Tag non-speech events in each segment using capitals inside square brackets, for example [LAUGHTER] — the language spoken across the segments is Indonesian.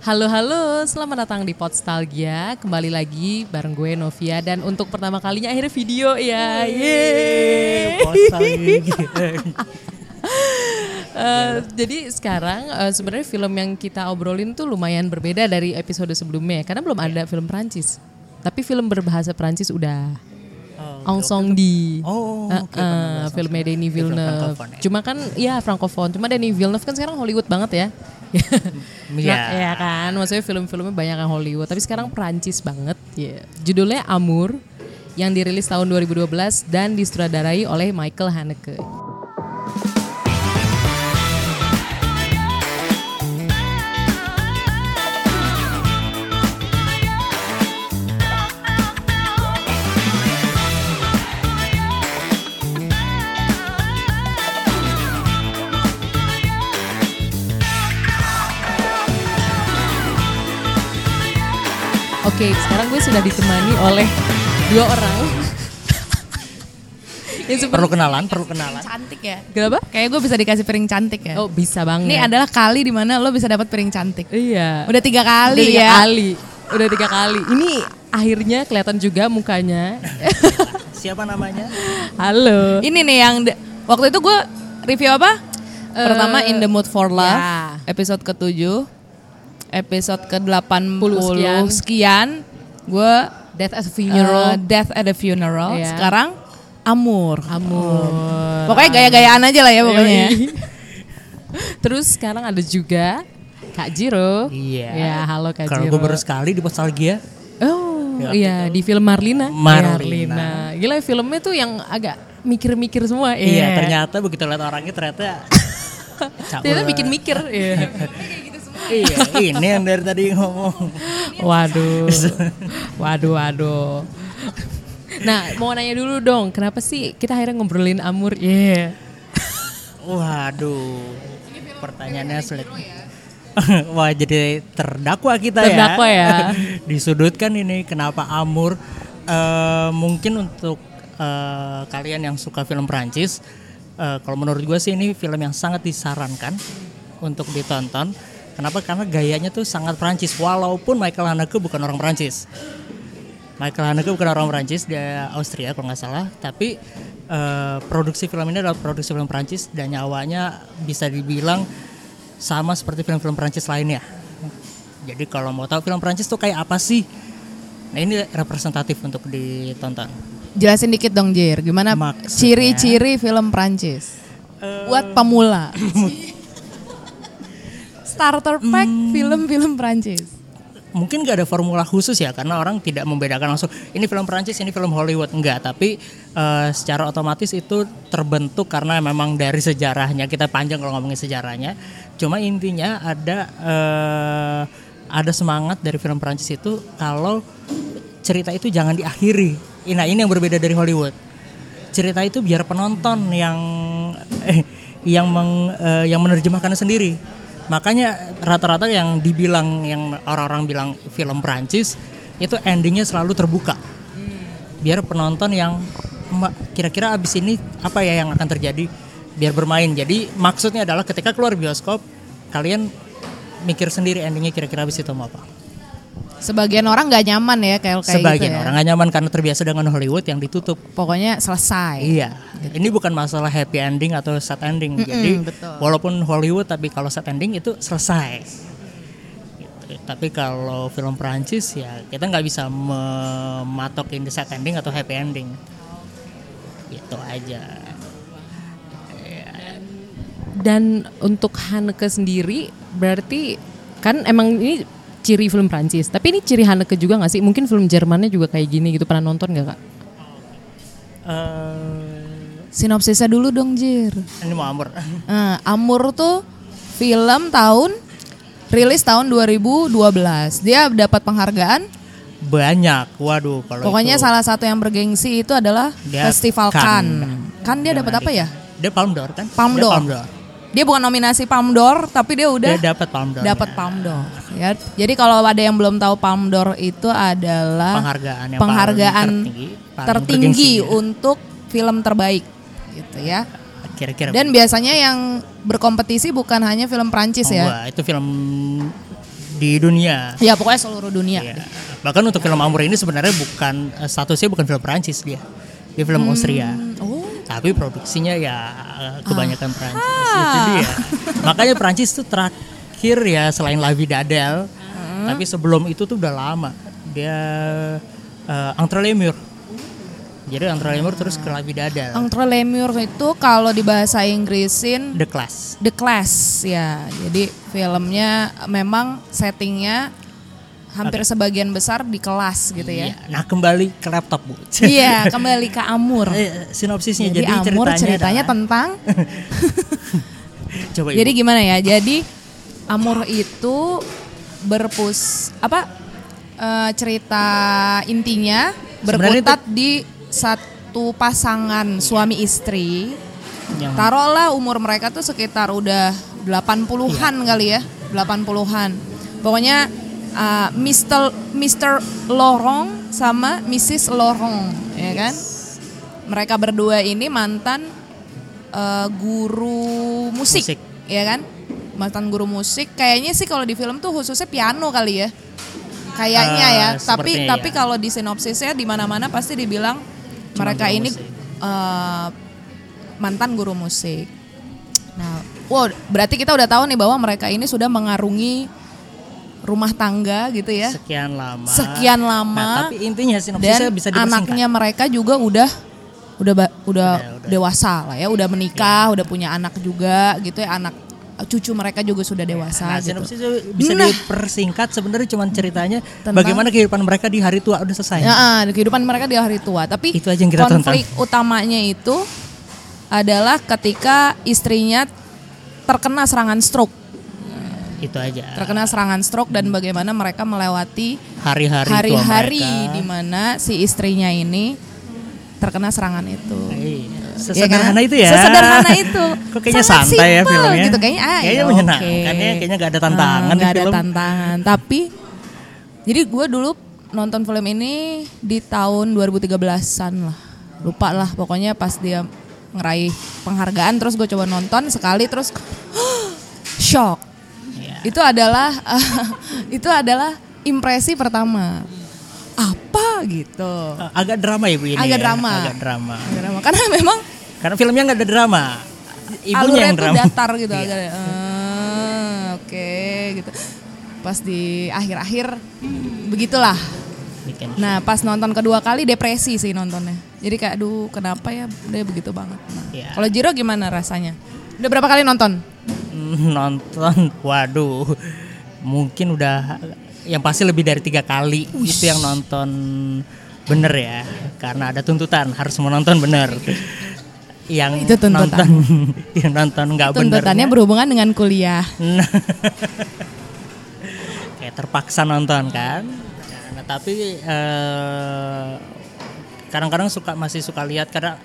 Halo halo, selamat datang di Podstalgia. Kembali lagi bareng gue Novia dan untuk pertama kalinya akhirnya video ya. Yeay. [LAUGHS] Eh, jadi sekarang eh, sebenarnya film yang kita obrolin tuh lumayan berbeda dari episode sebelumnya karena belum ada film Prancis. Tapi film berbahasa Prancis udah. Ong Song Di. Oh, Eh, benar-benar. filmnya Denis Villeneuve. ya? Cuma kan ya francophone. Cuma Denis Villeneuve kan sekarang Hollywood banget ya. [LAUGHS] Iya. Nah, ya kan, maksudnya film-filmnya banyak yang Hollywood, tapi sekarang Prancis banget. Ya. Judulnya Amour yang dirilis tahun 2012 dan disutradarai oleh Michael Haneke. Oke, sekarang gue sudah ditemani oleh dua orang. yang seperti Perlu kenalan, perlu kenalan. cantik ya. Kenapa? Kayak gue bisa dikasih piring cantik ya. Oh, bisa banget. Ini adalah kali di mana lo bisa dapat piring cantik. Iya. Udah tiga kali Udah tiga ya. kali. Udah tiga kali. Ini akhirnya kelihatan juga mukanya. [LAUGHS] Siapa namanya? Halo. Ini nih yang de- waktu itu gue review apa? Pertama In the Mood for Love, ya. episode ke-7, episode ke-80 sekian. sekian. Gue Death as a Funeral. Death at a Funeral. Iya. Sekarang Amur. Amor. Pokoknya gaya-gayaan aja lah ya pokoknya. ya. [LAUGHS] Terus sekarang ada juga Kak Jiro. Iya. Ya, halo Kak Kalau Jiro. gue baru sekali di Nostalgia. Oh, Ya, iya di film Marlina. Marlina. Gila filmnya tuh yang agak mikir-mikir semua. Iya, ternyata begitu lihat orangnya ternyata [LAUGHS] Ternyata bikin mikir. Iya. [LAUGHS] iya, ini yang dari tadi ngomong. Waduh. Waduh, waduh. Nah, mau nanya dulu dong, kenapa sih kita akhirnya ngobrolin Amur? Iya. Waduh. Pertanyaannya sulit. [LAUGHS] Wah, jadi terdakwa kita Terdakwa ya. [LAUGHS] Disudutkan ini kenapa Amur Eh, mungkin untuk eh, kalian yang suka film Prancis, eh, kalau menurut gue sih ini film yang sangat disarankan untuk ditonton. Kenapa? Karena gayanya tuh sangat Prancis walaupun Michael Haneke bukan orang Prancis. Michael Haneke bukan orang Prancis, dia Austria kalau nggak salah. Tapi eh, produksi film ini adalah produksi film Prancis dan nyawanya bisa dibilang sama seperti film-film Prancis lainnya. Jadi kalau mau tahu film Prancis tuh kayak apa sih? Nah ini representatif untuk ditonton. Jelasin dikit dong Jir, gimana ciri-ciri film Prancis buat pemula. [LAUGHS] Starter pack film-film Prancis. Mungkin gak ada formula khusus ya karena orang tidak membedakan langsung ini film Prancis, ini film Hollywood enggak, tapi eh, secara otomatis itu terbentuk karena memang dari sejarahnya kita panjang kalau ngomongin sejarahnya. Cuma intinya ada eh, ada semangat dari film Prancis itu kalau cerita itu jangan diakhiri. Nah ini yang berbeda dari Hollywood. Cerita itu biar penonton yang eh, yang meng, eh, yang menerjemahkannya sendiri. Makanya rata-rata yang dibilang yang orang-orang bilang film Prancis itu endingnya selalu terbuka. Biar penonton yang "Ma, kira-kira abis ini apa ya yang akan terjadi biar bermain. Jadi maksudnya adalah ketika keluar bioskop kalian mikir sendiri endingnya kira-kira abis itu mau apa. Sebagian orang nggak nyaman ya kayak kayak Sebagian gitu ya. orang gak nyaman karena terbiasa dengan Hollywood yang ditutup. Pokoknya selesai. Iya. Ini bukan masalah happy ending atau sad ending. Jadi betul. walaupun Hollywood tapi kalau sad ending itu selesai. Gitu. Tapi kalau film Prancis ya kita nggak bisa mematokin the sad ending atau happy ending. Itu aja. Dan untuk Haneke sendiri berarti kan emang ini ciri film Prancis. Tapi ini ciri Haneke juga nggak sih? Mungkin film Jermannya juga kayak gini gitu. Pernah nonton nggak kak? Eh, Sinopsisnya dulu dong Jir. ini mau amur. Nah, [LAUGHS] Amur tuh film tahun rilis tahun 2012. Dia dapat penghargaan. Banyak. Waduh kalau Pokoknya itu, salah satu yang bergengsi itu adalah Dia Festival Cannes. Kan dia dapat apa ya? dia Palme d'Or kan? Palme Dia d'Or. Dia bukan nominasi Palme d'Or, tapi dia udah Dia dapat Palme d'Or. dapat Palme d'Or. Ya. Jadi kalau ada yang belum tahu Palme d'Or itu adalah penghargaan yang penghargaan tertinggi, tertinggi ya. untuk film terbaik gitu ya. kira-kira Dan biasanya yang berkompetisi bukan hanya film Prancis Oh, ya. enggak, itu film di dunia. Ya pokoknya seluruh dunia. Ya. Bahkan untuk film Amur ini sebenarnya bukan eh, statusnya bukan film Perancis dia. Dia film Austria. Oh. Tapi produksinya ya eh, kebanyakan Perancis. Itu dia. Makanya Perancis tuh terakhir ya selain La Vie d'Adèle, tapi sebelum itu tuh udah lama. Dia uh. Jadi Entre les Murs terus ke La Vie d'Adèle. Entre les Murs itu kalau di bahasa Inggrisin The Class. The Class ya. Jadi filmnya memang settingnya hampir sebagian besar di kelas gitu ya. Iya. Nah kembali ke laptop bu. [LAUGHS] Iya, kembali ke Amur. Eh, sinopsisnya Jadi, jadi, Amur ceritanya, ceritanya adalah- tentang [LAUGHS] coba ibu. Jadi gimana ya? Jadi Amur itu berpus apa eh, cerita intinya Sebenarnya berkutat di satu pasangan suami istri. yang Taruhlah umur mereka tuh sekitar udah 80-an Iya. kali ya, 80-an. Pokoknya uh, Mr. Mr. Laurent sama Mrs. Laurent, ya kan? Mereka berdua ini mantan uh, guru musik, Musik. ya kan? Mantan guru musik. Kayaknya sih kalau di film tuh khususnya piano kali ya. Kayaknya Eh, ya. Tapi sepertinya tapi ya. kalau di sinopsisnya di mana-mana pasti dibilang mereka guru ini musik. eh, mantan guru musik. Nah, wow, berarti kita udah tahu nih bahwa mereka ini sudah mengarungi rumah tangga gitu ya. sekian lama. Sekian lama. Nah, tapi intinya sinopsisnya Dan bisa dipersingkat. anaknya mereka juga udah udah udah, Udah, udah. dewasa lah ya, udah menikah, udah punya anak juga gitu ya, anak cucu mereka juga sudah dewasa Nah, gitu. sinopsisnya bisa Nah. dipersingkat sebenarnya cuma ceritanya Tentang- bagaimana kehidupan mereka di hari tua udah selesai. Ya, ah, kehidupan mereka di hari tua. Tapi Itu aja yang kita konflik utamanya itu adalah ketika istrinya terkena serangan stroke, Itu aja. terkena serangan stroke dan bagaimana mereka melewati Hari-hari hari-hari di mana si istrinya ini terkena serangan itu. Iya, Ya Sesederhana kan? itu ya. Sesederhana itu. [LAUGHS] Kok kayaknya Sangat santai ya simple filmnya. Gitu kayaknya. Ah, Kayaknya ya menyenangkan oke. ya, kayaknya nggak ada tantangan Ah, di nggak ada film. tantangan. Tapi jadi gue dulu nonton film ini di tahun 2013-an lah. Lupa lah pokoknya pas dia ngeraih penghargaan terus gue coba nonton sekali terus [GASPS] shock. Itu adalah [LAUGHS] itu adalah impresi pertama. Apa gitu. Agak drama ya Bu ini. Agak ya? drama. Agak drama. Agak drama. Karena memang Karena filmnya nggak ada drama. Ibunya alurnya yang drama. datar gitu [LAUGHS] Iya. agak "Ah, oke gitu pas di akhir-akhir begitulah nah pas nonton kedua kali depresi sih nontonnya jadi kayak aduh kenapa ya dia begitu banget nah, Iya. kalau Jiro gimana rasanya udah berapa kali nonton [LAUGHS] nonton. Waduh mungkin udah yang pasti lebih dari tiga kali itu yang nonton bener ya karena ada tuntutan harus menonton bener. Yang Itu tuntutan. nonton [LAUGHS] yang nonton nggak bener tuntutannya berhubungan dengan kuliah. Nah, kayak terpaksa nonton kan? Nah, tapi eh, kadang-kadang suka masih suka lihat karena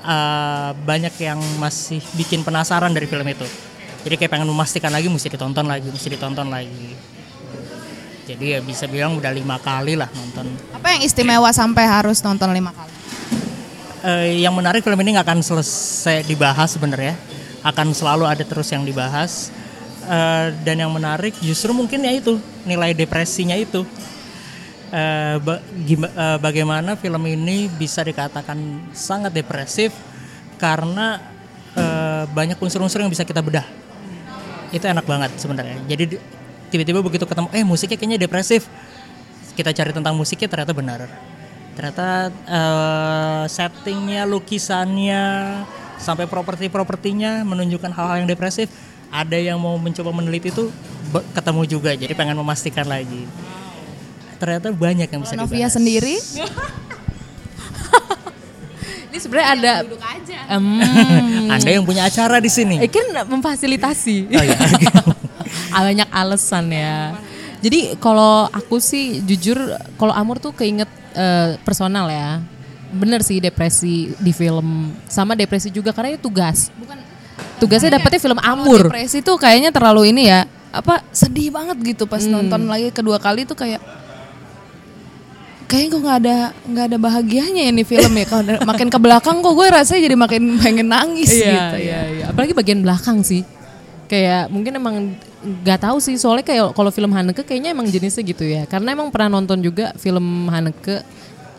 eh, banyak yang masih bikin penasaran dari film itu jadi kayak pengen memastikan lagi mesti ditonton lagi mesti ditonton lagi. Jadi ya bisa bilang udah lima kali lah nonton. Apa yang istimewa sampai harus nonton lima kali? Eh, yang menarik film ini nggak akan selesai dibahas sebenarnya. Akan selalu ada terus yang dibahas. Eh, dan yang menarik justru mungkin ya itu nilai depresinya itu. Eh, ba- eh, bagaimana film ini bisa dikatakan sangat depresif karena eh, banyak unsur-unsur yang bisa kita bedah itu enak banget sebenarnya. Jadi di- tiba-tiba begitu ketemu eh musiknya kayaknya depresif. Kita cari tentang musiknya ternyata benar. Ternyata eh, settingnya lukisannya sampai properti-propertinya menunjukkan hal-hal yang depresif. Ada yang mau mencoba meneliti itu ketemu juga. Jadi pengen memastikan lagi. Ternyata banyak yang bisa Novia dibahas. sendiri [LAUGHS] Ini sebenarnya ada Em, anda yang punya acara di sini eh, kan memfasilitasi. oh, iya. [LAUGHS] Ah, banyak alasan ya. Jadi kalau aku sih jujur kalau Amur tuh keinget eh, personal ya. Bener sih depresi di film sama depresi juga karena itu tugas. Tugasnya dapetnya film Amur. depresi tuh kayaknya terlalu ini ya apa sedih banget gitu pas Hmm. nonton lagi kedua kali tuh kayak kayaknya kok nggak ada nggak ada bahagianya ya nih film ya. Kalau [LAUGHS] makin ke belakang kok gue rasanya jadi makin pengen nangis Iya, gitu iya, ya. iya. Apalagi bagian belakang sih. Kayak mungkin emang nggak tahu sih. Soalnya kayak kalau film Haneke kayaknya emang jenisnya gitu ya. Karena emang pernah nonton juga film Haneke.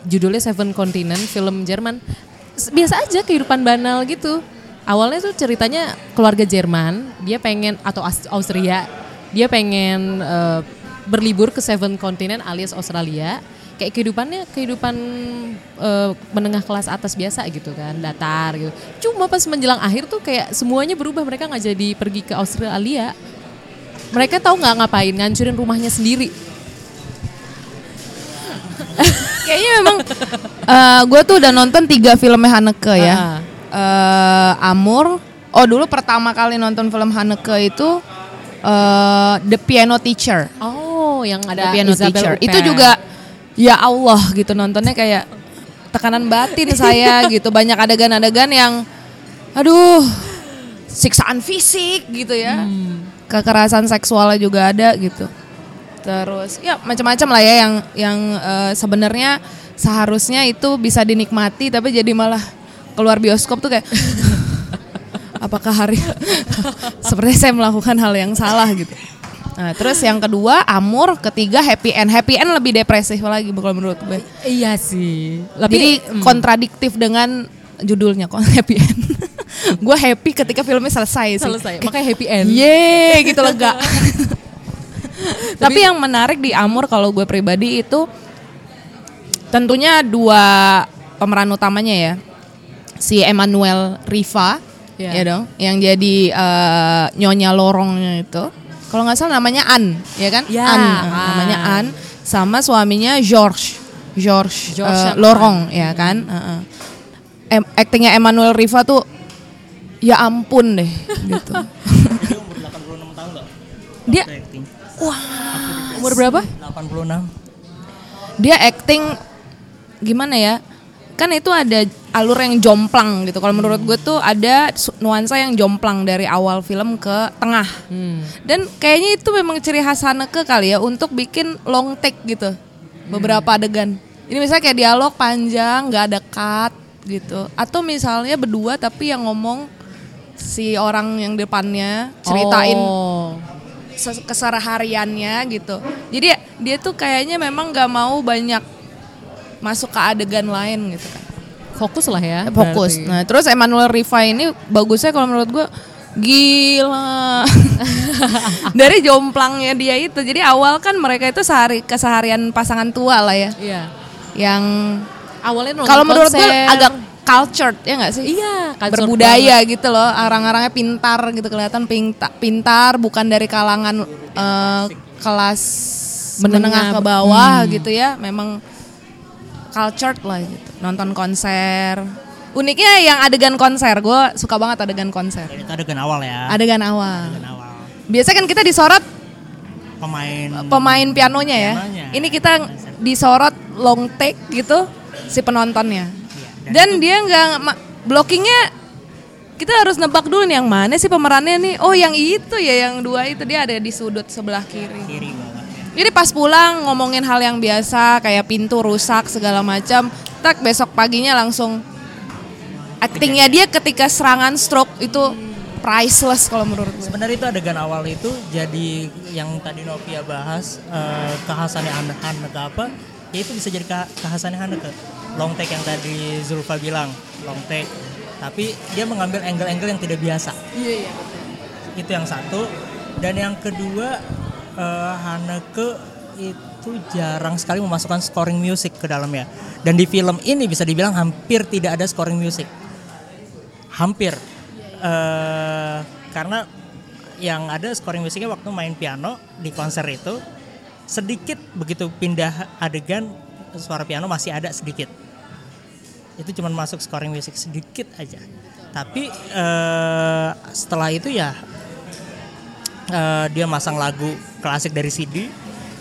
Judulnya Seven Continent film Jerman. Biasa aja kehidupan banal gitu. Awalnya tuh ceritanya keluarga Jerman. Dia pengen atau Aus- Austria. Dia pengen eh, berlibur ke Seven Continent alias Australia kayak kehidupannya kehidupan eh, menengah kelas atas biasa gitu kan datar gitu cuma pas menjelang akhir tuh kayak semuanya berubah mereka nggak jadi pergi ke Australia mereka tahu nggak ngapain ngancurin rumahnya sendiri [LAUGHS] Kayaknya memang [LAUGHS] gue tuh udah nonton tiga filmnya Haneke ya. Ah. Eh, Amur. Oh dulu pertama kali nonton film Haneke itu eh, The Piano Teacher. oh yang The ada Piano Isabel Teacher. Huppert. Itu juga ya Allah gitu nontonnya kayak tekanan batin [LAUGHS] saya gitu. Banyak adegan-adegan yang aduh siksaan fisik gitu ya. Kekerasan seksualnya juga ada gitu. Terus ya macam-macam lah ya yang yang eh, sebenarnya seharusnya itu bisa dinikmati tapi jadi malah keluar bioskop tuh kayak [LAUGHS] apakah hari [LAUGHS] seperti saya melakukan hal yang salah gitu. Nah, terus yang kedua Amur, ketiga Happy End. Happy End lebih depresif lagi kalau menurut gue. iya sih Jadi kontradiktif dengan judulnya kok [LAUGHS] Happy End. gue happy ketika filmnya selesai sih. selesai makanya happy end Yeay gitu lega. [LAUGHS] Tapi yang menarik di Amur kalau gue pribadi itu tentunya dua pemeran utamanya ya. Si Emmanuel Riva Ya. ya dong, yang jadi eh, nyonya lorongnya itu. Kalau nggak salah namanya An, ya kan? Ya, An, An. namanya An sama suaminya George. George, George Chapman. Lorong ya kan? Heeh. Em, actingnya Emmanuel Riva tuh ya ampun deh gitu. Dia umur 86 tahun nggak? Dia acting. umur berapa 86. dia acting gimana ya kan itu ada alur yang jomplang gitu. Kalau menurut gue tuh ada nuansa yang jomplang dari awal film ke tengah. Dan kayaknya itu memang ciri khas Haneke kali ya untuk bikin long take gitu beberapa adegan. Ini misalnya kayak dialog panjang nggak ada cut gitu. Atau misalnya berdua tapi yang ngomong si orang yang depannya ceritain oh. kesehariannya gitu. Jadi dia tuh kayaknya memang nggak mau banyak masuk ke adegan lain gitu kan. fokus lah ya Fokus. berarti. Nah, terus Emmanuel Riva ini bagusnya kalau menurut gua gila. [LAUGHS] Dari jomplangnya dia itu. Jadi awal kan mereka itu sehari keseharian pasangan tua lah ya. iya Yang awalnya kalau menurut konser. agak cultured ya nggak sih? iya berbudaya gitu loh arang-arangnya pintar gitu kelihatan pinta, pintar bukan dari kalangan eh, kelas menengah, Menengah. ke bawah gitu ya memang cultured lah gitu. Nonton konser. Uniknya yang adegan konser. Gue suka banget adegan konser. Itu adegan awal ya. adegan awal. Adegan awal. biasa kan kita disorot Pemain pemain pianonya ya. Pianonya. ini kita disorot long take gitu si penontonnya. Iya, dan dia nggak blockingnya kita harus nebak dulu nih yang mana sih pemerannya nih. Oh yang itu ya yang dua itu. Dia ada di sudut sebelah kiri. Kiri ya. Jadi pas pulang ngomongin hal yang biasa kayak pintu rusak segala macam tak besok paginya langsung actingnya dia ketika serangan stroke itu priceless kalau menurut gue Sebenarnya itu adegan awal itu jadi yang tadi Novia bahas eh, kekhasannya Han- Haneke apa? Ya itu bisa jadi ke- kekhasannya Haneke. Long take yang tadi Zulfa bilang, long take. Tapi dia mengambil angle-angle yang tidak biasa. iya iya Itu yang satu. Dan yang kedua eh, Haneke itu jarang sekali memasukkan scoring music ke dalamnya. Dan di film ini bisa dibilang hampir tidak ada scoring music. Hampir. Eh, karena yang ada scoring musiknya waktu main piano di konser itu sedikit begitu pindah adegan suara piano masih ada sedikit itu cuma masuk scoring music sedikit aja tapi eh, setelah itu ya eh, dia masang lagu klasik dari CD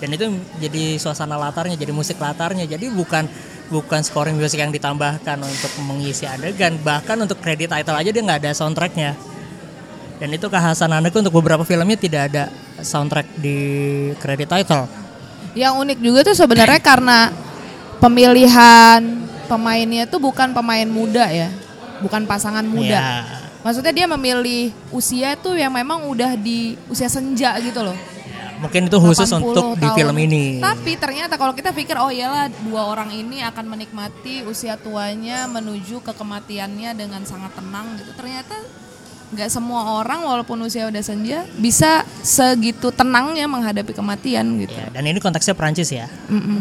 dan itu jadi suasana latarnya jadi musik latarnya. Jadi bukan bukan scoring musik yang ditambahkan untuk mengisi adegan. Bahkan untuk kredit title aja dia nggak ada soundtracknya. Dan itu kekhasan untuk beberapa filmnya tidak ada soundtrack di kredit title. Yang unik juga tuh sebenarnya karena pemilihan pemainnya tuh bukan pemain muda ya, bukan pasangan muda. Ya, Maksudnya dia memilih usia tuh yang memang udah di usia senja gitu loh. Mungkin itu khusus 80 untuk di tahun. film ini. Tapi ternyata kalau kita pikir oh iyalah dua orang ini akan menikmati usia tuanya menuju ke kematiannya dengan sangat tenang gitu. Ternyata nggak semua orang walaupun usia udah senja bisa segitu tenangnya menghadapi kematian gitu. Ya, dan ini konteksnya Perancis ya.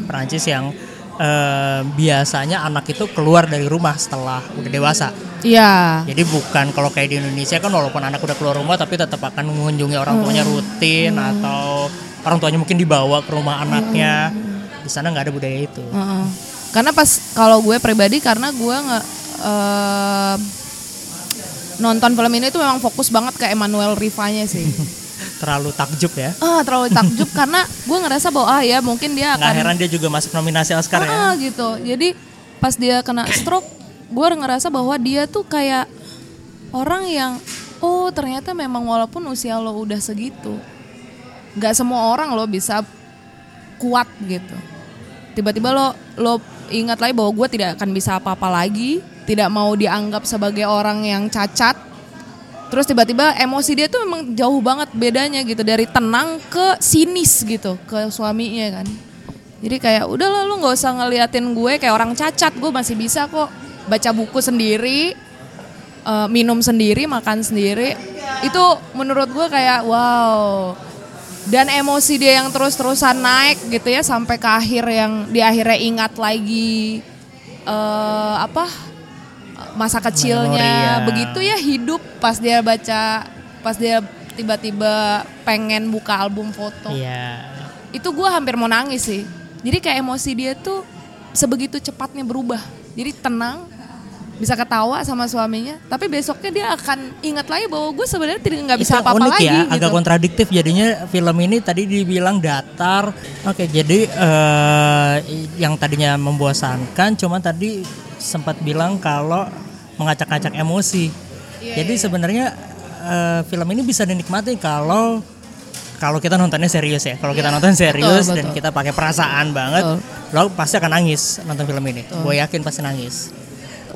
Perancis yang eh, biasanya anak itu keluar dari rumah setelah udah dewasa. Iya. Jadi bukan kalau kayak di Indonesia kan walaupun anak udah keluar rumah tapi tetap akan mengunjungi orang tuanya rutin atau orang tuanya mungkin dibawa ke rumah anaknya. Di sana nggak ada budaya itu. Heeh. Karena pas kalau gue pribadi karena gue nggak eh, nonton film ini tuh memang fokus banget ke Emmanuel Rivanya sih. [LAUGHS] Terlalu takjub ya. ah terlalu takjub [LAUGHS] karena gue ngerasa bahwa ah ya mungkin dia Nggak akan heran dia juga masuk nominasi Oscar ya. ah gitu. Jadi pas dia kena [COUGHS] stroke, gue ngerasa bahwa dia tuh kayak orang yang oh ternyata memang walaupun usia lo udah segitu, nggak semua orang lo bisa kuat gitu. Tiba-tiba lo lo ingat lagi bahwa gue tidak akan bisa apa-apa lagi, tidak mau dianggap sebagai orang yang cacat. Terus tiba-tiba emosi dia tuh memang jauh banget bedanya gitu dari tenang ke sinis gitu ke suaminya kan. Jadi kayak udahlah lu nggak usah ngeliatin gue kayak orang cacat, gue masih bisa kok baca buku sendiri, eh, minum sendiri, makan sendiri. Itu menurut gue kayak wow. Dan emosi dia yang terus-terusan naik gitu ya sampai ke akhir yang di akhirnya ingat lagi eh apa masa kecilnya Memori ya. begitu ya hidup pas dia baca pas dia tiba-tiba pengen buka album foto Iya. itu gue hampir mau nangis sih jadi kayak emosi dia tuh sebegitu cepatnya berubah jadi tenang bisa ketawa sama suaminya tapi besoknya dia akan ingat lagi bahwa gue sebenarnya tidak nggak bisa apa-apa unik lagi ya, gitu agak kontradiktif jadinya film ini tadi dibilang datar. Oke, jadi eh, yang tadinya membosankan, cuma tadi sempat bilang kalau mengacak-acak emosi. Iya, jadi sebenarnya eh, film ini bisa dinikmati kalau kalau kita nontonnya serius ya. Kalau kita nonton serius Iya. betul, dan betul. kita pakai perasaan banget, Betul. lo pasti akan nangis nonton film ini. Gue yakin pasti nangis.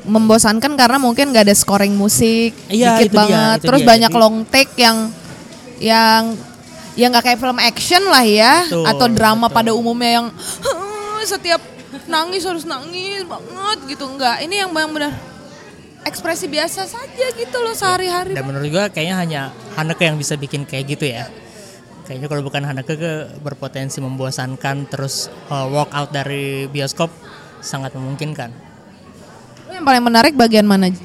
membosankan karena mungkin nggak ada scoring musik Iya, dikit itu dia, banget itu terus dia. banyak Jadi- long take yang yang yang nggak kayak film action lah ya Betul, atau drama betul. pada umumnya yang [LAUGHS] setiap nangis harus nangis banget gitu nggak ini yang benar-benar ekspresi biasa saja gitu loh sehari-hari Dan menurut gue kayaknya hanya Haneke yang bisa bikin kayak gitu ya. Kayaknya kalau bukan Haneke ke berpotensi membosankan terus uh, walk out dari bioskop sangat memungkinkan. yang paling menarik bagian mana Ji?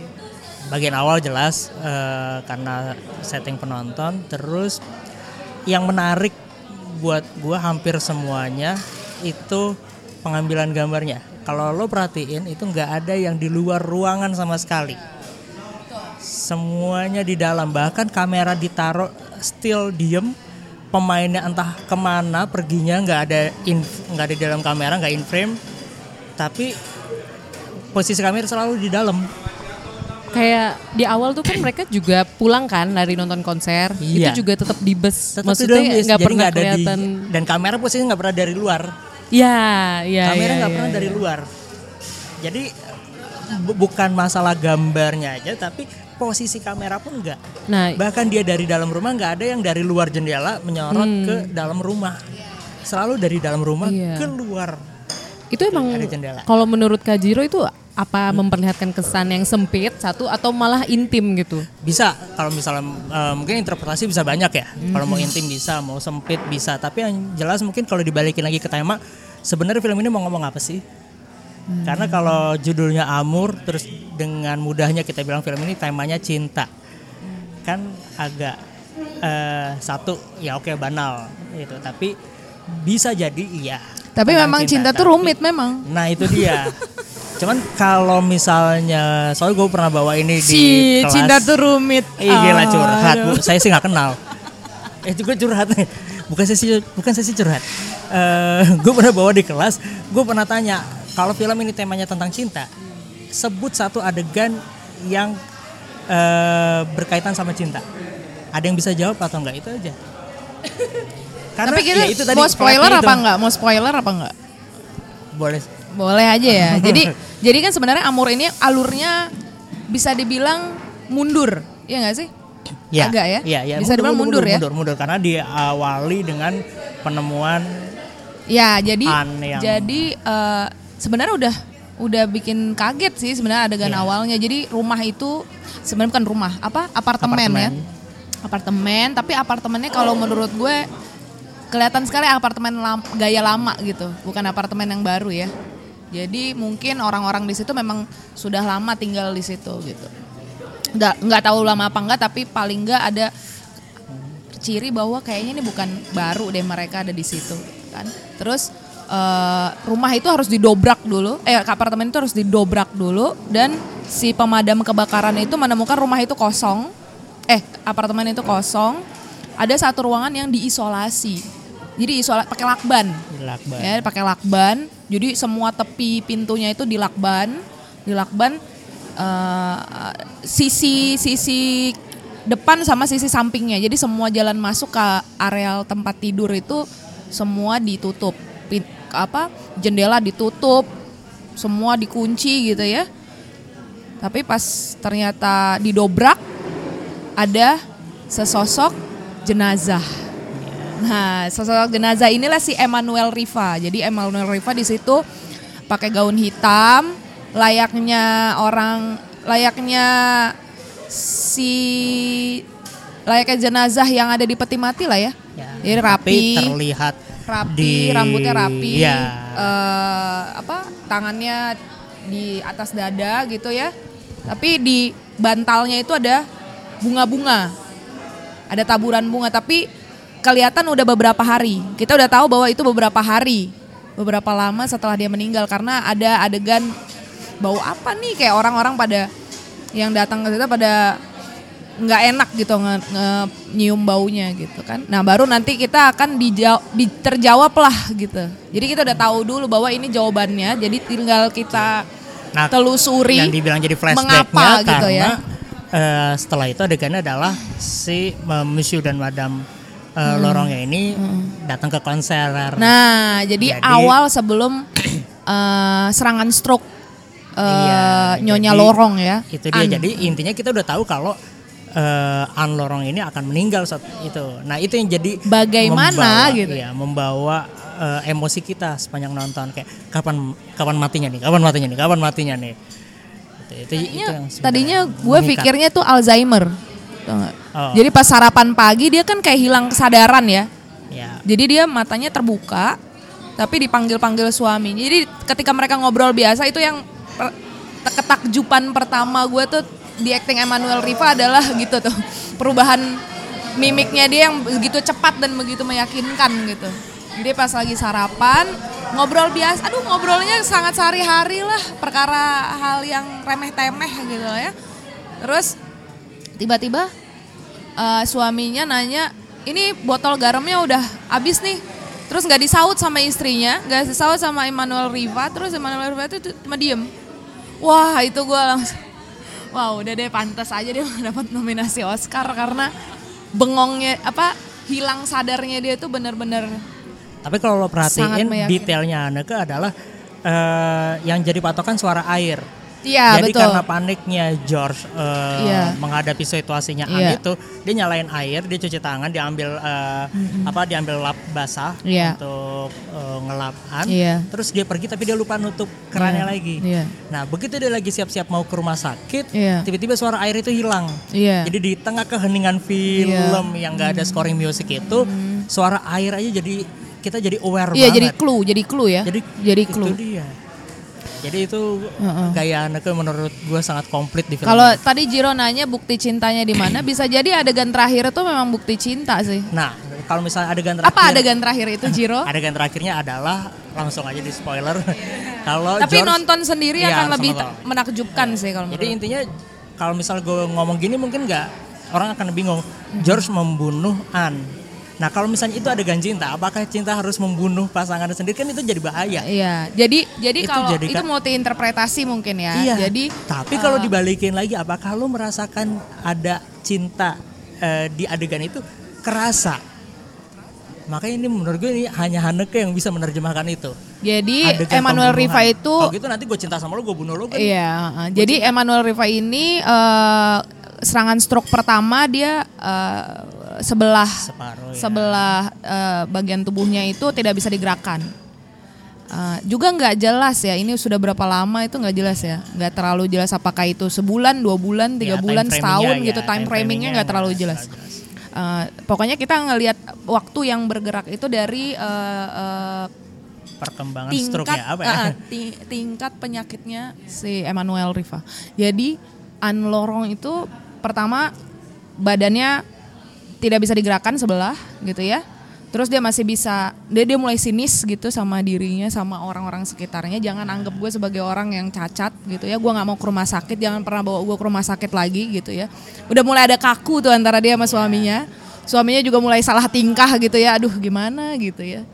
Bagian awal jelas uh, karena setting penonton, terus yang menarik buat gue hampir semuanya itu pengambilan gambarnya. Kalau lo perhatiin itu nggak ada yang di luar ruangan sama sekali. Semuanya di dalam, bahkan kamera ditaruh still diem, pemainnya entah ke mana perginya nggak ada nggak ada di dalam kamera nggak in frame, tapi posisi kamera selalu di dalam. Kayak di awal tuh kan [CLEARS THROAT] mereka juga pulang kan dari nonton konser. Iya. Itu juga tetap di bus. Tetap di Maksudnya nggak pernah ada di- kelihatan. dan kamera posisinya nggak pernah dari luar. Ya, ya. kamera ya, nggak ya, pernah ya. dari luar. Jadi bu- bukan masalah gambarnya aja, tapi posisi kamera pun enggak. Nah, Bahkan dia dari dalam rumah nggak ada yang dari luar jendela menyorot Hmm. ke dalam rumah. Selalu dari dalam rumah Iya. keluar. itu emang kalau menurut Kak Jiro itu apa memperlihatkan kesan yang sempit satu atau malah intim gitu? Bisa kalau misalnya eh, mungkin interpretasi bisa banyak ya. Kalau Hmm. mau intim bisa, mau sempit bisa. Tapi yang jelas mungkin kalau dibalikin lagi ke tema, sebenarnya film ini mau ngomong apa sih? Hmm. Karena kalau judulnya Amur, terus dengan mudahnya kita bilang film ini temanya cinta, kan agak eh, satu ya oke banal gitu. Tapi bisa jadi iya. tapi memang cinta tuh tapi- rumit memang Nah itu dia. [LAUGHS] Cuman kalau misalnya, soalnya gue pernah bawa ini di si kelas. cinta tuh rumit Ih gila curhat bu, saya sih nggak kenal. Eh juga curhat nih, bukan sesi bukan sesi curhat. Eh gue pernah bawa di kelas, gue pernah tanya kalau film ini temanya tentang cinta, sebut satu adegan yang eh, berkaitan sama cinta. Ada yang bisa jawab atau enggak itu aja. [LAUGHS] Karena tapi kita ya itu tadi, mau spoiler plotnya itu. apa enggak mau spoiler apa enggak Boleh. Boleh aja ya. [LAUGHS] Jadi jadi kan sebenarnya Amur ini alurnya bisa dibilang mundur Iya nggak sih? Ya, Agak ya? Iya, iya. Bisa dibilang mundur ya? Mundur, mundur karena diawali dengan penemuan Ya, jadi An yang- jadi eh, sebenarnya udah udah bikin kaget sih sebenarnya adegan Iya. awalnya. Jadi rumah itu sebenarnya bukan rumah, apa? Apartemen, ya. Apartemen. Apartemen, tapi apartemennya kalau menurut gue kelihatan sekali apartemen lam- gaya lama gitu, bukan apartemen yang baru ya. Jadi mungkin orang-orang di situ memang sudah lama tinggal di situ gitu. Nggak nggak tahu lama apa enggak, tapi paling nggak ada ciri bahwa kayaknya ini bukan baru deh mereka ada di situ kan. Terus eh, rumah itu harus didobrak dulu, eh apartemen itu harus didobrak dulu dan si pemadam kebakaran itu menemukan rumah itu kosong, eh apartemen itu kosong, ada satu ruangan yang diisolasi, jadi isola pakai lakban, Lakban. ya pakai lakban, jadi semua tepi pintunya itu dilakban, dilakban eh, sisi sisi depan sama sisi sampingnya. Jadi semua jalan masuk ke areal tempat tidur itu semua ditutup. Pin- apa jendela ditutup, semua dikunci gitu ya. Tapi pas ternyata didobrak ada sesosok jenazah. Nah, sosok jenazah inilah si Emmanuel Riva. Jadi Emmanuel Riva di situ pakai gaun hitam, layaknya orang layaknya si layaknya jenazah yang ada di peti mati lah ya. Ya, Jadi tapi rapi, terlihat rapi, di- rambutnya rapi, Iya. eh, apa tangannya di atas dada gitu ya. Tapi di bantalnya itu ada bunga-bunga, ada taburan bunga. Tapi kelihatan udah beberapa hari. Kita udah tahu bahwa itu beberapa hari, beberapa lama setelah dia meninggal karena ada adegan bau apa nih kayak orang-orang pada yang datang ke situ pada nggak enak gitu nge, nge- nyium baunya gitu kan. Nah baru nanti kita akan dijawab, terjawab lah gitu. Jadi kita udah tahu dulu bahwa ini jawabannya. Jadi tinggal kita Nah, telusuri yang dibilang jadi flashbacknya mengapa gitu karena ya. eh, setelah itu adegannya adalah si eh, Monsieur dan Madame eh, Lorongnya ini datang ke konser. Nah jadi, Jadi- awal sebelum eh, serangan stroke eh, Iya, Nyonya jadi Lorong ya. Itu dia. An. Jadi intinya kita udah tahu kalau eh, An Lorong ini akan meninggal saat itu. Nah itu yang jadi Bagaimana membawa, gitu. Iya, membawa eh, emosi kita sepanjang nonton kayak kapan kapan matinya nih, kapan matinya nih, kapan matinya nih. Itu, itu, itu yang Tadinya gue pikirnya tuh Alzheimer. Nggak? Oh. Jadi pas sarapan pagi dia kan kayak hilang kesadaran ya. Ya. Jadi dia matanya terbuka, tapi dipanggil-panggil suami. Jadi ketika mereka ngobrol biasa itu yang per- ketakjuban pertama gue tuh di acting Emmanuel Riva adalah gitu tuh perubahan mimiknya dia yang begitu cepat dan begitu meyakinkan gitu. Jadi pas lagi sarapan ngobrol biasa, aduh ngobrolnya sangat sehari-hari lah perkara hal yang remeh temeh gitu ya. Terus tiba-tiba eh, suaminya nanya ini botol garamnya udah habis nih. Terus nggak disaut sama istrinya nggak disaut sama Emmanuel Riva. Terus Emmanuel Riva itu cuma diem. Wah itu gue langsung [LAUGHS] wah udah deh pantas aja dia [LAUGHS] dapat nominasi Oscar karena bengongnya apa hilang sadarnya dia tuh bener-bener Tapi kalau lo perhatiin detailnya Anneke adalah eh, yang jadi patokan suara air. Iya Jadi betul karena paniknya George eh, Iya. menghadapi situasinya Iya. Anne itu, dia nyalain air, dia cuci tangan, diambil eh, apa, diambil lap basah Iya. untuk eh, ngelap Anne. Iya. Terus dia pergi tapi dia lupa nutup kerannya Iya. lagi. Iya. Nah begitu dia lagi siap-siap mau ke rumah sakit, Iya. tiba-tiba suara air itu hilang. iya Jadi di tengah keheningan film yang gak ada scoring music itu, suara air aja jadi kita jadi aware iya banget. jadi clue jadi clue ya Jadi jadi itu clue dia. Jadi itu Heeh. gaya anaknya menurut gue sangat komplit di film. Kalau tadi Jiro nanya bukti cintanya di mana, bisa jadi adegan terakhir itu memang bukti cinta sih. Nah, kalau misalnya adegan terakhir Apa adegan terakhir itu Jiro? [LAUGHS] Adegan terakhirnya adalah langsung aja di spoiler. [LAUGHS] kalau Tapi George- nonton sendiri Iya, akan lebih nonton. menakjubkan sih kalau Jadi menurut. intinya kalau misal gue ngomong gini mungkin nggak orang akan bingung. George membunuh Anne. Nah kalau misalnya itu adegan cinta, apakah cinta harus membunuh pasangannya sendiri kan itu jadi bahaya. Iya, jadi jadi Itu kalau jadi itu kan- multi interpretasi mungkin ya. Iya. Jadi tapi eh, kalau dibalikin lagi, apakah lo merasakan ada cinta eh, di adegan itu kerasa? Makanya ini menurut gue ini hanya Haneke yang bisa menerjemahkan itu. jadi Adegan Emmanuel. Riva itu Kalau gitu nanti gue cinta sama lo, gue bunuh lo kan. Iya, uh, jadi Emmanuel Riva ini uh, serangan stroke pertama dia eh, sebelah Separuh ya. sebelah eh, bagian tubuhnya itu tidak bisa digerakkan. Eh, juga nggak jelas ya ini sudah berapa lama itu nggak jelas ya nggak terlalu jelas apakah itu sebulan dua bulan tiga Ya, bulan setahun ya, gitu time time framingnya nggak terlalu jelas. terlalu Eh, pokoknya kita ngelihat waktu yang bergerak itu dari eh, eh, Perkembangan tingkat stroke-nya apa ya? ti- tingkat penyakitnya si Emmanuel Riva. Jadi Anne Lorong itu pertama badannya tidak bisa digerakkan sebelah gitu ya. Terus dia masih bisa dia dia mulai sinis gitu sama dirinya sama orang-orang sekitarnya. Jangan anggap gue sebagai orang yang cacat gitu ya. Gue nggak mau ke rumah sakit, jangan pernah bawa gue ke rumah sakit lagi gitu ya. Udah mulai ada kaku tuh antara dia sama suaminya. Suaminya juga mulai salah tingkah gitu ya. Aduh gimana gitu ya.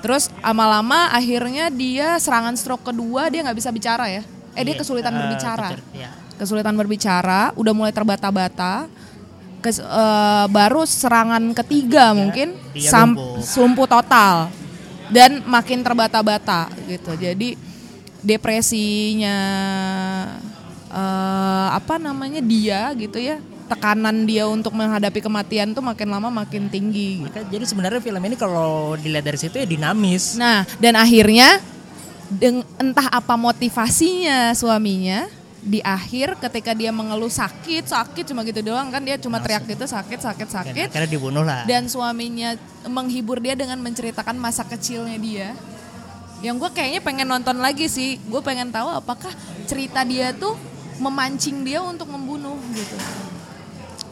Terus lama-lama akhirnya dia serangan stroke kedua dia nggak bisa bicara ya. Eh dia Iya, kesulitan eh, berbicara. kecer- ya. Kesulitan berbicara, udah mulai terbata-bata. Kes- eh, baru serangan ketiga mungkin dia sam- lumpuh. total dan makin terbata-bata gitu. Jadi depresinya eh, apa namanya dia gitu ya tekanan dia untuk menghadapi kematian tuh makin lama makin tinggi. gitu. Maka jadi sebenarnya film ini kalau dilihat dari situ ya dinamis. Nah, dan akhirnya deng- entah apa motivasinya suaminya di akhir ketika dia mengeluh sakit, sakit cuma gitu doang kan dia cuma teriak gitu sakit, sakit, Dan sakit. akhirnya dibunuh lah. Dan suaminya menghibur dia dengan menceritakan masa kecilnya dia. Yang gue kayaknya pengen nonton lagi sih. Gue pengen tahu apakah cerita dia tuh memancing dia untuk membunuh gitu.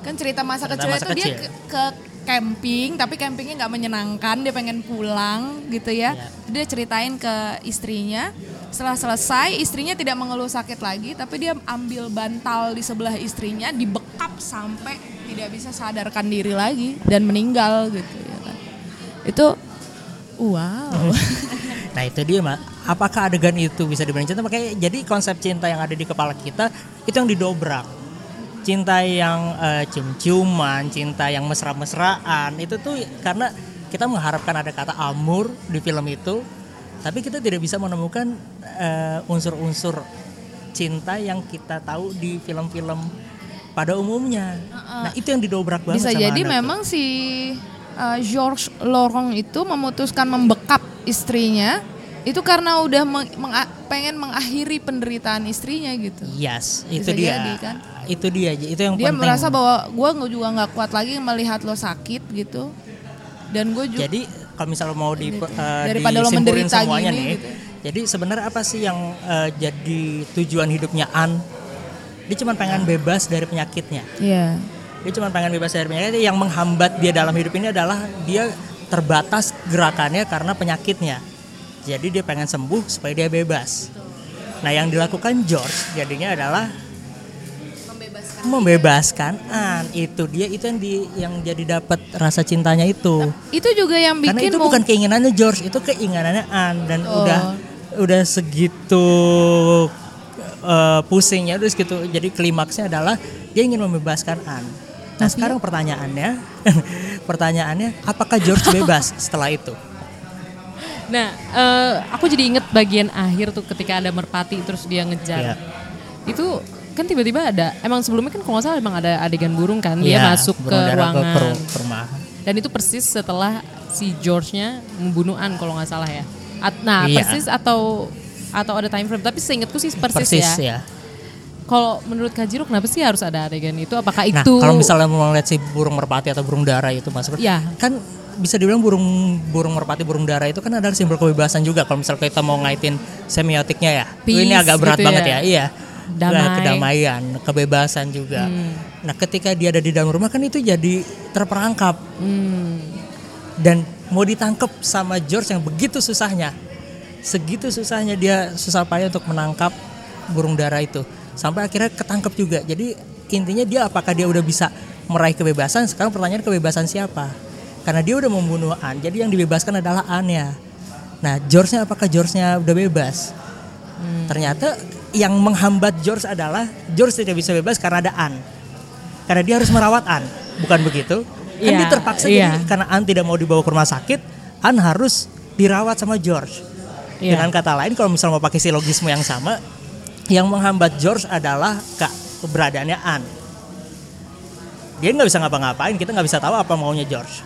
Kan cerita masa Cerita kecilnya masa dia kecil. ke, ke camping, tapi campingnya nggak menyenangkan. Dia pengen pulang gitu ya. Iya. Dia ceritain ke istrinya. Setelah selesai, istrinya tidak mengeluh sakit lagi, tapi dia ambil bantal di sebelah istrinya, dibekap sampai tidak bisa sadarkan diri lagi dan meninggal gitu ya kan. Itu wow. [LAUGHS] Nah itu dia mak. Apakah adegan itu bisa dibilang cinta? Makanya jadi konsep cinta yang ada di kepala kita itu yang didobrak. Cinta yang eh, cium-ciuman, cinta yang mesra-mesraan itu tuh karena kita mengharapkan ada kata amur di film itu, tapi kita tidak bisa menemukan eh, unsur-unsur cinta yang kita tahu di film-film pada umumnya. Nah itu yang didobrak banget Bisa sama jadi Anda tuh. memang si uh, George Lorong itu memutuskan membekap istrinya itu karena udah meng- menga- pengen mengakhiri penderitaan istrinya gitu. Yes, itu Bisa dia. jadi, kan? Itu dia, itu yang Dia penting. merasa bahwa gue juga nggak kuat lagi melihat lo sakit gitu. Dan gue juga Jadi kalau misalnya mau di, eh, Daripada lo disimpulin menderita semuanya gini, nih. gitu. Jadi sebenarnya apa sih yang eh, jadi tujuan hidupnya An? Dia cuma pengen bebas dari penyakitnya. Iya. Dia cuma pengen bebas dari penyakitnya. Yang menghambat dia dalam hidup ini adalah dia terbatas gerakannya karena penyakitnya. Jadi dia pengen sembuh supaya dia bebas. Nah yang dilakukan George jadinya adalah membebaskan An. Itu dia itu yang di yang jadi dapat rasa cintanya itu. Itu juga yang Karena bikin itu mung- bukan keinginannya George, itu keinginannya Anne dan Oh. udah udah segitu eh, pusingnya terus gitu. Jadi klimaksnya adalah dia ingin membebaskan Anne. Nah, sekarang pertanyaannya [LAUGHS] pertanyaannya apakah George bebas [LAUGHS] setelah itu? Nah, eh, aku jadi inget bagian akhir tuh ketika ada merpati terus dia ngejar. Iya. Itu kan tiba-tiba ada, emang sebelumnya kan kalau nggak salah emang ada adegan burung kan, dia Iya, masuk ke ruangan. ke. Dan itu persis setelah si George-nya membunuh Anne kalau nggak salah ya. At- nah, Iya. persis atau atau ada time frame, tapi seingatku sih persis, Persis ya. ya. Kalau menurut Kak Jiro kenapa sih harus ada adegan itu? Apakah Nah, itu kalau misalnya mau lihat si burung merpati atau burung dara itu masuk Iya. kan bisa dibilang burung burung merpati burung dara itu kan adalah simbol kebebasan juga kalau misalnya kita mau ngaitin semiotiknya ya. Peace ini agak berat gitu banget ya. ya. Iya. Damai. Kedamaian, kebebasan juga. Nah, ketika dia ada di dalam rumah kan itu jadi terperangkap. Hmm. Dan mau ditangkap sama George yang begitu susahnya. Segitu susahnya dia susah payah untuk menangkap burung dara itu. Sampai akhirnya ketangkep juga. Jadi intinya dia apakah dia udah bisa meraih kebebasan? Sekarang pertanyaan kebebasan siapa? Karena dia udah membunuh An. Jadi yang dibebaskan adalah An-nya. Nah, George-nya apakah George-nya udah bebas? Ternyata yang menghambat George adalah George tidak bisa bebas karena ada An. Karena dia harus merawat An, bukan begitu? Kan Iya, dia terpaksa iya. jadi karena An tidak mau dibawa ke rumah sakit, An harus dirawat sama George. Iya. Dengan kata lain kalau misalnya mau pakai silogisme yang sama, yang menghambat George adalah kak keberadaannya An. dia nggak bisa ngapa-ngapain kita nggak bisa tahu apa maunya George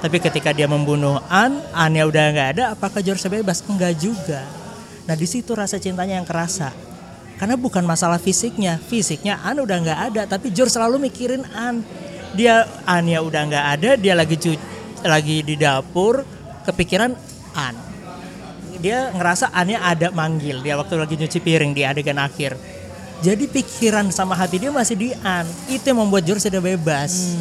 tapi ketika dia membunuh An Annya udah nggak ada apakah George bebas enggak juga nah di situ rasa cintanya yang kerasa karena bukan masalah fisiknya. Fisiknya An udah nggak ada tapi George selalu mikirin An. Dia Anya udah nggak ada dia lagi cu- lagi di dapur kepikiran An. Dia ngerasa Anya ada manggil dia waktu lagi nyuci piring di adegan akhir. Jadi pikiran sama hati dia masih di An. Itu yang membuat George tidak bebas.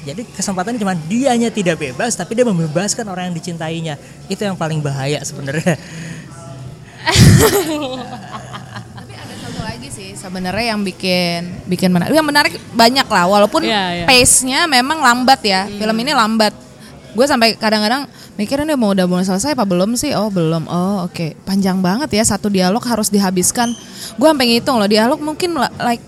Jadi kesempatan cuma dianya tidak bebas tapi dia membebaskan orang yang dicintainya. Itu yang paling bahaya sebenarnya [LAUGHS] satu lagi sih sebenarnya yang bikin bikin menarik. Yang menarik banyak lah walaupun Iya, iya. pace-nya memang lambat ya. Film ini lambat. Gue sampai kadang-kadang mikirin dia mau udah mau selesai apa belum sih? Oh, belum. Oh, oke. Panjang banget ya satu dialog harus dihabiskan. Gue sampai ngitung loh dialog mungkin like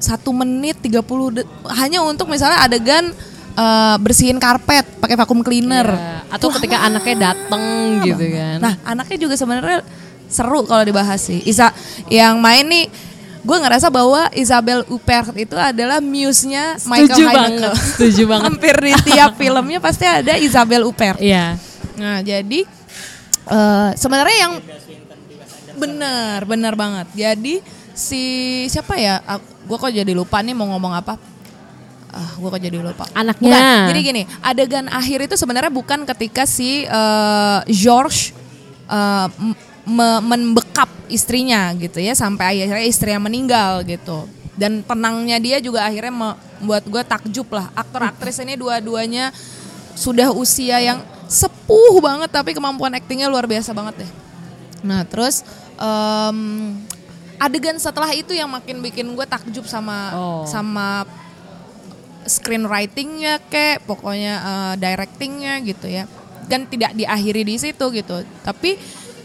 satu menit 30 de- hanya untuk misalnya adegan eh, bersihin karpet pakai vacuum cleaner. Ya, atau ketika anaknya dateng gitu kan. Nah, anaknya juga sebenarnya seru kalau dibahas sih. Isa yang main nih gue ngerasa bahwa Isabel Huppert itu adalah muse-nya Michael Setuju Haneke. banget, setuju banget. [LAUGHS] Hampir di tiap filmnya pasti ada Isabel Huppert. Iya. Nah, jadi eh, sebenarnya yang benar, benar banget. Jadi si siapa ya? Gue kok jadi lupa nih mau ngomong apa? Ah, gue kok jadi lupa. Anaknya. Bukan. Jadi gini, adegan akhir itu sebenarnya bukan ketika si eh, George m- me- membekap istrinya gitu ya sampai akhirnya istrinya meninggal gitu. Dan tenangnya dia juga akhirnya membuat gue takjub lah. Aktor-aktris ini dua-duanya sudah usia yang sepuh banget tapi kemampuan aktingnya luar biasa banget deh. Nah terus em, adegan setelah itu yang makin bikin gue takjub sama Oh. sama screenwritingnya kek pokoknya eh, directingnya gitu ya dan tidak diakhiri di situ gitu tapi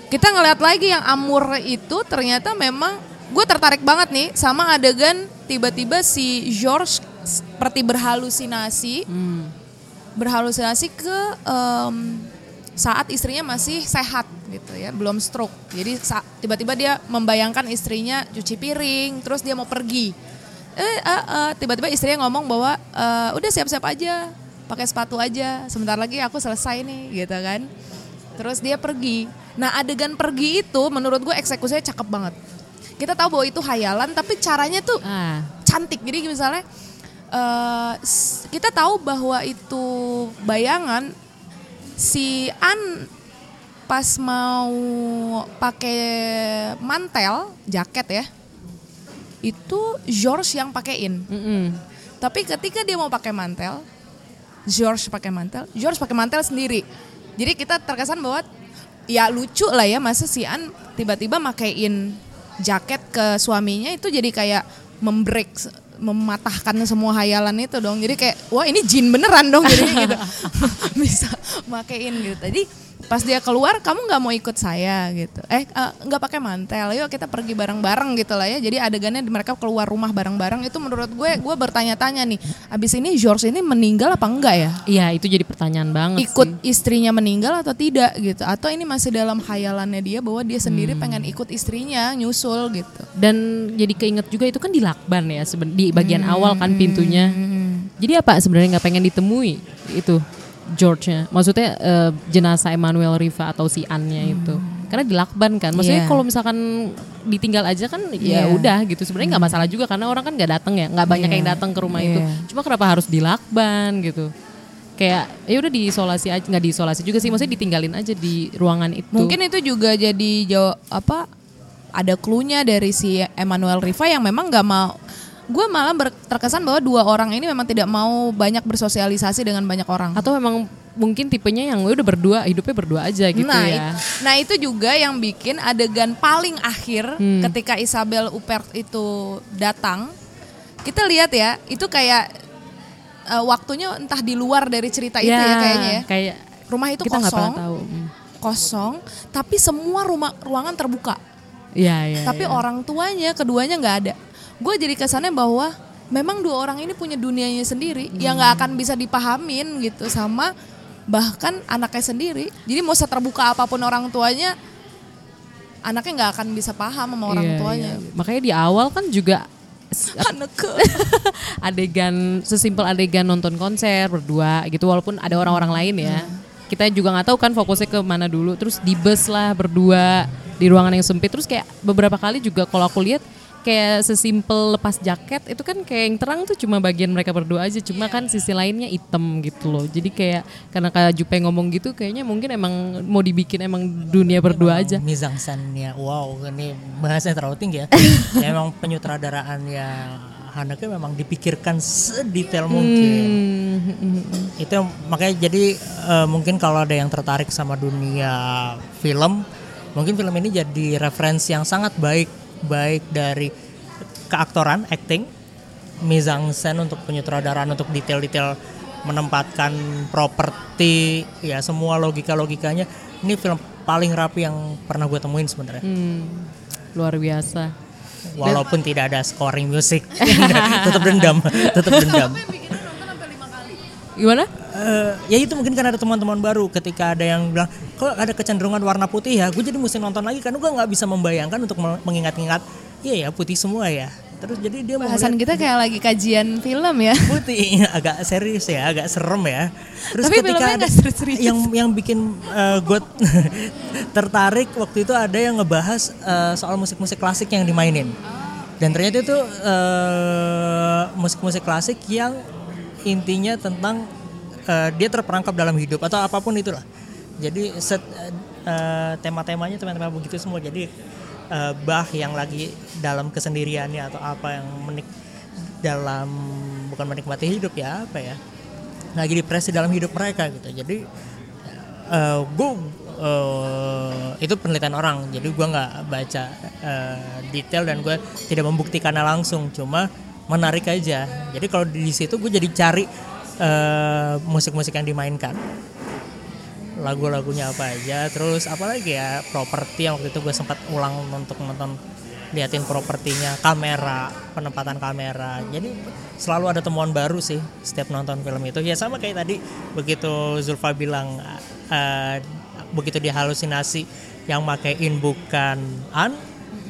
kita ngeliat lagi yang Amur itu ternyata memang gue tertarik banget nih sama adegan tiba-tiba si George seperti berhalusinasi. Berhalusinasi ke em, saat istrinya masih sehat gitu ya belum stroke. Jadi tiba-tiba dia membayangkan istrinya cuci piring terus dia mau pergi. Eh eh, eh, tiba-tiba istrinya ngomong bahwa eh, udah siap-siap aja pakai sepatu aja sebentar lagi aku selesai nih gitu kan terus dia pergi nah adegan pergi itu menurut gue eksekusinya cakep banget kita tahu bahwa itu hayalan tapi caranya tuh Ah. cantik. Jadi misalnya s- kita tahu bahwa itu bayangan si An pas mau pakai mantel jaket ya itu George yang pakein. Mm-mm. Tapi ketika dia mau pakai mantel, George pakai mantel, George pakai mantel sendiri. Jadi kita terkesan bahwa ya lucu lah ya masa si An tiba-tiba makein jaket ke suaminya itu jadi kayak membreak mematahkan semua hayalan itu dong. Jadi kayak wah ini jin beneran dong jadinya gitu. [LAUGHS] [LAUGHS] Bisa makein gitu. Tadi pas dia keluar kamu nggak mau ikut saya gitu. Eh eh, nggak pakai mantel. Yuk kita pergi bareng-bareng gitu lah ya. Jadi adegannya mereka keluar rumah bareng-bareng itu menurut gue gue bertanya-tanya nih. Abis ini George ini meninggal apa enggak ya? Iya itu jadi pertanyaan banget ikut sih. istrinya meninggal atau tidak gitu atau ini masih dalam khayalannya dia bahwa dia sendiri Hmm. pengen ikut istrinya nyusul gitu Dan jadi keinget juga itu kan di lakban ya di bagian Hmm. awal kan pintunya. Jadi apa sebenarnya nggak pengen ditemui itu George-nya? Maksudnya eh, jenazah Emmanuel Riva atau si Annya itu. Karena di lakban kan. Maksudnya Iya. kalau misalkan ditinggal aja kan ya Iya. udah gitu. Sebenarnya nggak masalah juga karena orang kan nggak datang ya, nggak banyak Iya. yang datang ke rumah itu. Iya. Cuma kenapa harus di lakban gitu? Kayak ya udah diisolasi aja nggak diisolasi juga sih maksudnya ditinggalin aja di ruangan itu. mungkin itu juga jadi jawab apa ada clue-nya dari si Emmanuel Riva yang memang nggak mau gue malah ber- terkesan bahwa dua orang ini memang tidak mau banyak bersosialisasi dengan banyak orang atau memang mungkin tipenya yang udah berdua hidupnya berdua aja gitu nah, ya. it- nah itu juga yang bikin adegan paling akhir Hmm. ketika Isabel Huppert itu datang. Kita lihat ya, itu kayak eh, waktunya entah di luar dari cerita itu ya kayaknya ya. Kayak Rumah itu kita kosong, tahu. Hmm. kosong, tapi semua rumah ruangan terbuka. Iya iya. tapi iya. orang tuanya keduanya nggak ada. Gue jadi kesannya bahwa memang dua orang ini punya dunianya sendiri yang nggak akan bisa dipahamin gitu sama bahkan anaknya sendiri. Jadi mau seterbuka apa pun orang tuanya, anaknya nggak akan bisa paham sama orang Iya, tuanya. iya. Makanya di awal kan juga [LAUGHS] [LAUGHS] adegan sesimpel adegan nonton konser berdua gitu walaupun ada orang-orang lain ya. Kita juga nggak tahu kan fokusnya ke mana dulu. Terus di bus lah berdua di ruangan yang sempit. Terus kayak beberapa kali juga kalau aku lihat kayak sesimpel lepas jaket itu kan kayak yang terang tuh cuma bagian mereka berdua aja. Cuma kan sisi lainnya hitam gitu loh. Jadi kayak karena kayak Jupe ngomong gitu kayaknya mungkin emang mau dibikin emang dunia berdua aja. Mizangsannya, wow ini bahasanya terlalu tinggi ya. [LAUGHS] ya memang penyutradaraannya Haneke memang dipikirkan sedetail mungkin. Hmm, Itu yang- makanya jadi eh, mungkin kalau ada yang tertarik sama dunia film, mungkin film ini jadi referensi yang sangat baik baik dari keaktoran, acting, mise-en-scène untuk penyutradaraan untuk detail-detail menempatkan properti, ya semua logika-logikanya. Ini film paling rapi yang pernah gue temuin sebenarnya. hmm, luar biasa Walaupun tidak ada scoring musik, [LAUGHS] tetap dendam, tetap dendam. [LAUGHS] gimana? Eh, ya itu mungkin kan ada teman-teman baru ketika ada yang bilang kok ada kecenderungan warna putih ya? Gue jadi mesti nonton lagi karena gue nggak bisa membayangkan untuk me- mengingat-ingat. Iya ya putih semua ya. Terus jadi dia Bahasan kita kayak lagi kajian film ya. [LAUGHS] putih agak serius ya agak serem ya. Terus Tapi filmnya nggak serius-serius. yang yang bikin eh, gue [LAUGHS] tertarik waktu itu ada yang ngebahas eh, soal musik-musik klasik yang dimainin. Dan ternyata itu eh, musik-musik klasik yang intinya tentang eh, dia terperangkap dalam hidup atau apa pun itulah. Jadi set, eh, tema-temanya tema-tema begitu semua. Jadi eh, Bach yang lagi dalam kesendiriannya atau apa yang menik dalam bukan menikmati hidup ya apa ya lagi depresi dalam hidup mereka gitu. Jadi eh gue itu penelitian orang. Jadi gue nggak baca eh, detail dan gue tidak membuktikannya langsung. Cuma menarik aja. Jadi kalau di situ gue jadi cari eh, musik-musik yang dimainkan. Lagu-lagunya apa aja terus apalagi ya properti yang waktu itu gue sempat ulang untuk nonton liatin propertinya kamera penempatan kamera. Jadi selalu ada temuan baru sih setiap nonton film itu. Ya sama kayak tadi begitu Zulfa bilang eh, begitu dia halusinasi yang makein bukan an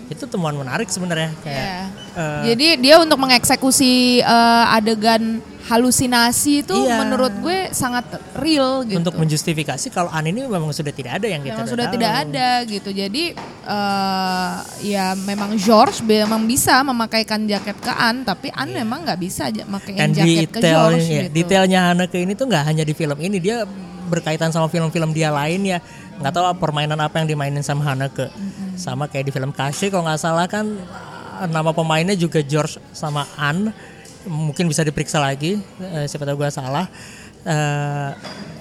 itu temuan menarik sebenarnya kayak Iya. eh, Jadi dia untuk mengeksekusi eh, adegan halusinasi itu Iya. menurut gue sangat real gitu. untuk menjustifikasi kalau an ini memang sudah tidak ada yang kita Memang udah sudah tahu. tidak ada gitu. Jadi eh, ya memang George memang bisa memakaikan jaket ke An, tapi An memang nggak bisa makaiin jaket ke detail George ya, gitu. detailnya Haneke ini tuh nggak hanya di film ini dia berkaitan sama film-film dia lain ya nggak tahu permainan apa yang dimainin sama Haneke sama kayak di film Kasih kalau nggak salah kan eh, nama pemainnya juga George sama Anne mungkin bisa diperiksa lagi eh, siapa tahu gue salah. Eh,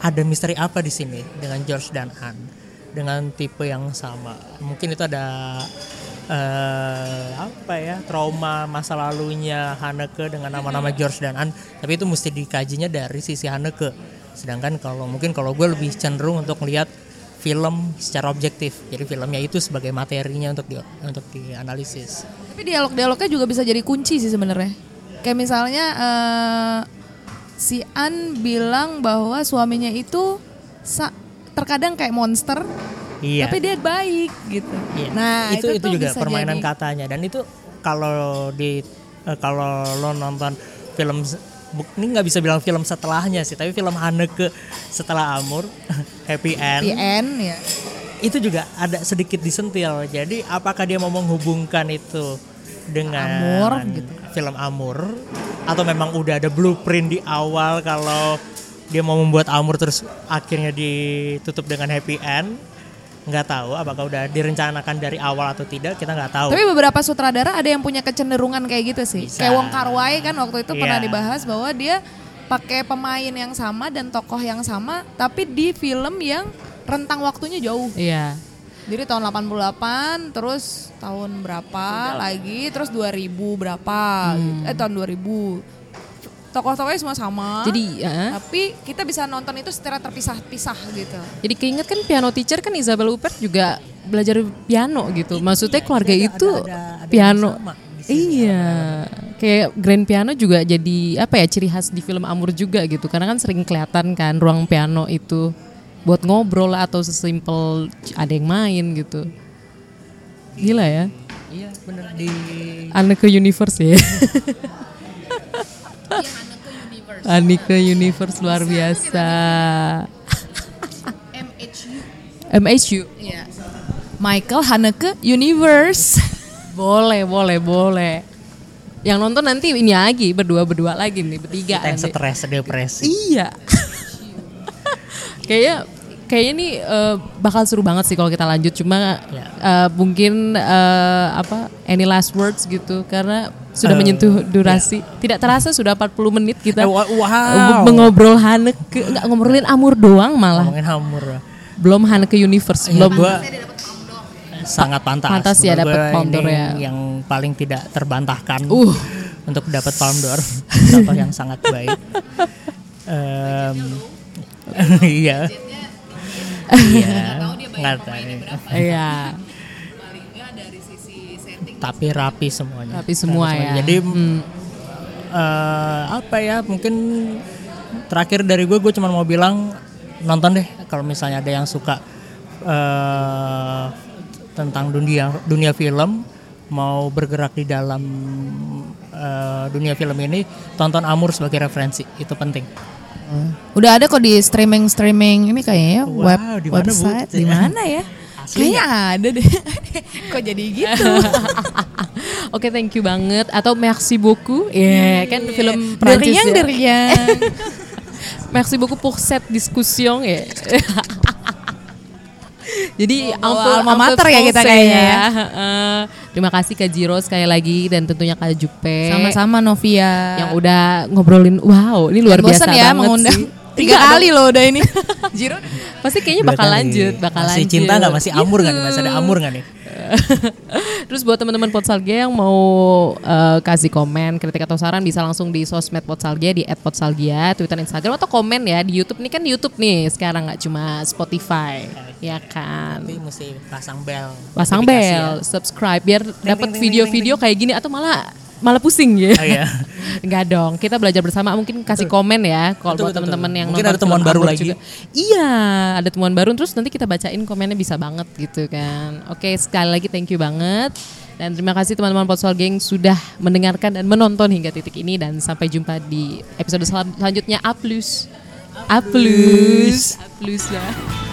ada misteri apa di sini dengan George dan Anne dengan tipe yang sama. Mungkin itu ada eh apa ya trauma masa lalunya Haneke dengan nama-nama George dan Anne tapi itu mesti dikajinya dari sisi Haneke. Sedangkan kalau mungkin kalau gue lebih cenderung untuk melihat film secara objektif jadi filmnya itu sebagai materinya untuk di, untuk dianalisis Tapi dialog-dialognya juga bisa jadi kunci sih sebenarnya. Kayak misalnya eh, si An bilang bahwa suaminya itu terkadang kayak monster, iya tapi dia baik gitu. Iya. Nah itu itu, tuh juga permainan jadi- katanya dan itu kalau di eh, kalau lo nonton film ini nggak bisa bilang film setelahnya sih tapi film Haneke setelah Amur [LAUGHS] Happy End Di end ya. itu juga ada sedikit disentil jadi apakah dia mau menghubungkan itu dengan Amur, gitu. film Amur atau memang udah ada blueprint di awal kalau dia mau membuat Amur terus akhirnya ditutup dengan happy end nggak tahu apakah udah direncanakan dari awal atau tidak kita nggak tahu Tapi beberapa sutradara ada yang punya kecenderungan kayak gitu sih. Bisa. Kayak Wong Kar Wai kan waktu itu pernah Iya. dibahas bahwa dia pakai pemain yang sama dan tokoh yang sama, tapi di film yang rentang waktunya jauh. Iya. Jadi tahun 88, terus tahun berapa lagi, terus 2000 berapa, gitu. eh tahun 2000. Tokoh-tokohnya semua sama. Jadi, eh, tapi kita bisa nonton itu secara terpisah-pisah gitu. jadi keinget kan piano teacher kan Isabel Huppert juga belajar piano gitu. Maksudnya keluarga ada- itu ada- ada yang piano. sama. Iya, kayak grand piano juga jadi apa ya ciri khas di film Amur juga gitu. Karena kan sering kelihatan kan ruang piano itu buat ngobrol lah atau sesimpel ada yang main gitu. Gila ya. Iya bener di Anneke Universe ya. [LAUGHS] Anneke Universe luar biasa. [LAUGHS] MHU. Iya. Michael Haneke Universe. [LAUGHS] Boleh, boleh, boleh. Yang nonton nanti ini lagi berdua-berdua lagi nih, bertiga kita yang stres depresi. Iya. [LAUGHS] kayaknya kayaknya ini eh, bakal seru banget sih kalau kita lanjut cuma eh, mungkin eh, apa any last words gitu karena sudah Eh, menyentuh durasi. Tidak terasa sudah 40 menit kita Eh, wa- wow. mengobrol Haneke nggak ngobrolin Amur doang malah. Ngomongin hamur. Belum Haneke Universe, Iya, belum gua sangat pantas. Pantas ya d'Or ini ya. Yang paling tidak terbantahkan Uh. untuk dapat Palme d'Or. [LAUGHS] Contoh yang sangat baik. Em, [LAUGHS] iya. Iya. Nggak tahu. Iya. Tapi rapi semuanya. Rapi semua Rapi ya. Jadi Hmm. eh, apa ya? Mungkin terakhir dari gue, gue cuma mau bilang nonton deh kalau misalnya ada yang suka eh, tentang dunia dunia film mau bergerak di dalam eh, dunia film ini tonton Amur sebagai referensi itu penting. Udah ada kok di streaming streaming ini kayaknya Wow, web di mana, Bu? website di mana ya? Kayaknya ada deh. [LAUGHS] kok jadi gitu? [LAUGHS] Oke, thank you banget atau merci beaucoup. Ya, kan film Prancis Deriang ya. deriang. [LAUGHS] Merci beaucoup pour cette discussion ya. Jadi ample- alma mater ya kita kayaknya ya. Heeh. terima kasih Kak Jiro sekali lagi dan tentunya Kak Jupe Sama-sama Novia. yang udah ngobrolin. Wow, ini luar Jangan biasa ya banget mengundang. sih. Tiga Enggak kali loh udah ini. [LAUGHS] Jiro. Pasti kayaknya Dua bakal kali. lanjut, bakal masih lanjut. cinta nggak? Masih amur nggak nih? Masih ada amur nggak nih? [LAUGHS] Terus buat teman-teman Potsalgia yang mau eh, kasih komen, kritik atau saran bisa langsung di sosmed Potsalgia di @potsalgia, Twitter, Instagram atau komen ya di YouTube. Ini kan YouTube nih sekarang nggak cuma Spotify, ya kan. Tapi mesti pasang bel. Pasang bel, ya. subscribe biar dapat video-video kayak gini atau malah malah pusing ya. Oh, iya. [LAUGHS] Enggak dong, kita belajar bersama mungkin kasih komen ya kalau Betul, buat betul, teman-teman betul. yang Mungkin ada temuan baru lagi. Iya, ada temuan baru terus nanti kita bacain komennya bisa banget gitu kan. Oke, sekali lagi thank you banget. Dan terima kasih teman-teman Potsol Gang sudah mendengarkan dan menonton hingga titik ini dan sampai jumpa di episode selan- selanjutnya A+. A+. A+. A+. lah.